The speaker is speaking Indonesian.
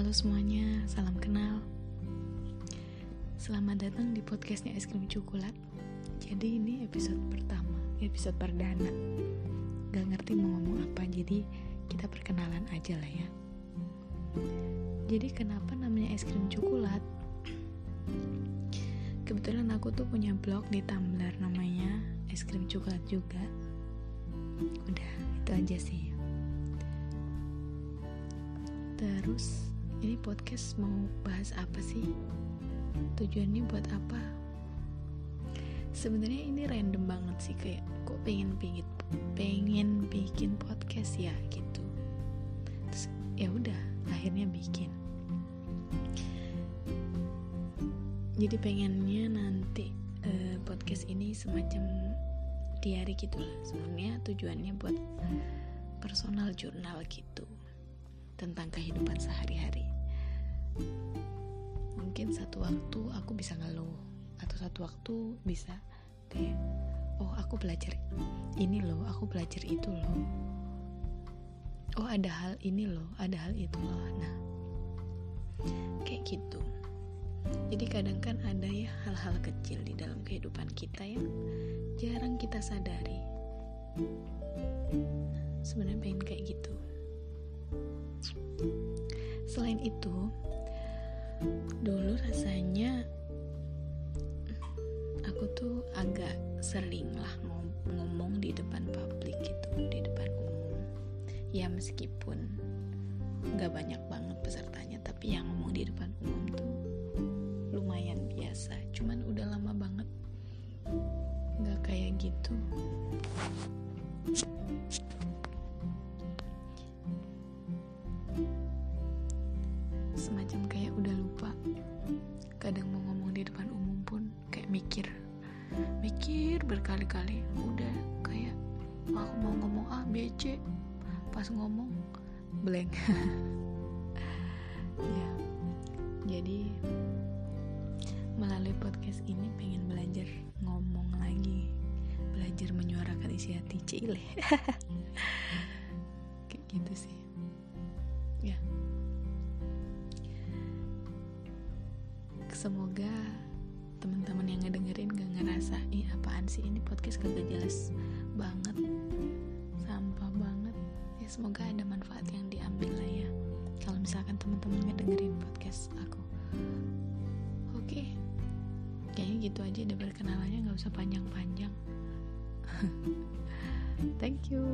Halo semuanya, salam kenal. Selamat datang di podcastnya Es Krim Coklat. Jadi ini episode pertama, episode perdana. Gak ngerti mau ngomong apa, jadi kita perkenalan aja lah ya. Jadi kenapa namanya es krim coklat? Kebetulan aku tuh punya blog di Tumblr namanya es krim coklat juga. Udah, itu aja sih. Terus ini podcast mau bahas apa sih? Tujuannya buat apa? Sebenarnya ini random banget sih kayak kok pengen pingin pengen bikin podcast ya gitu. Terus ya udah akhirnya bikin. Jadi pengennya nanti uh, podcast ini semacam diary gitu lah. Sebenarnya tujuannya buat personal jurnal gitu tentang kehidupan sehari-hari. Mungkin satu waktu aku bisa ngeluh atau satu waktu bisa kayak oh aku belajar ini loh, aku belajar itu loh. Oh ada hal ini loh, ada hal itu loh. Nah, kayak gitu. Jadi kadang kan ada ya hal-hal kecil di dalam kehidupan kita yang jarang kita sadari. Sebenarnya pengen kayak gitu. Selain itu, dulu rasanya aku tuh agak sering lah ngomong di depan publik gitu, di depan umum. Ya meskipun nggak banyak banget pesertanya, tapi yang ngomong di depan umum tuh lumayan biasa. Cuman udah lama berkali-kali. Udah kayak aku mau ngomong A B pas ngomong blank. Ya. Jadi melalui podcast ini pengen belajar ngomong lagi. Belajar menyuarakan isi hati cile. Kayak gitu sih. Ya. Semoga teman-teman yang ngedengerin gak ngerasa ih apaan sih ini podcast kagak jelas banget sampah banget. Ya semoga ada manfaat yang diambil lah ya. Kalau misalkan teman-teman ngedengerin podcast aku. Oke. Kayaknya gitu aja udah perkenalannya nggak usah panjang-panjang. Thank you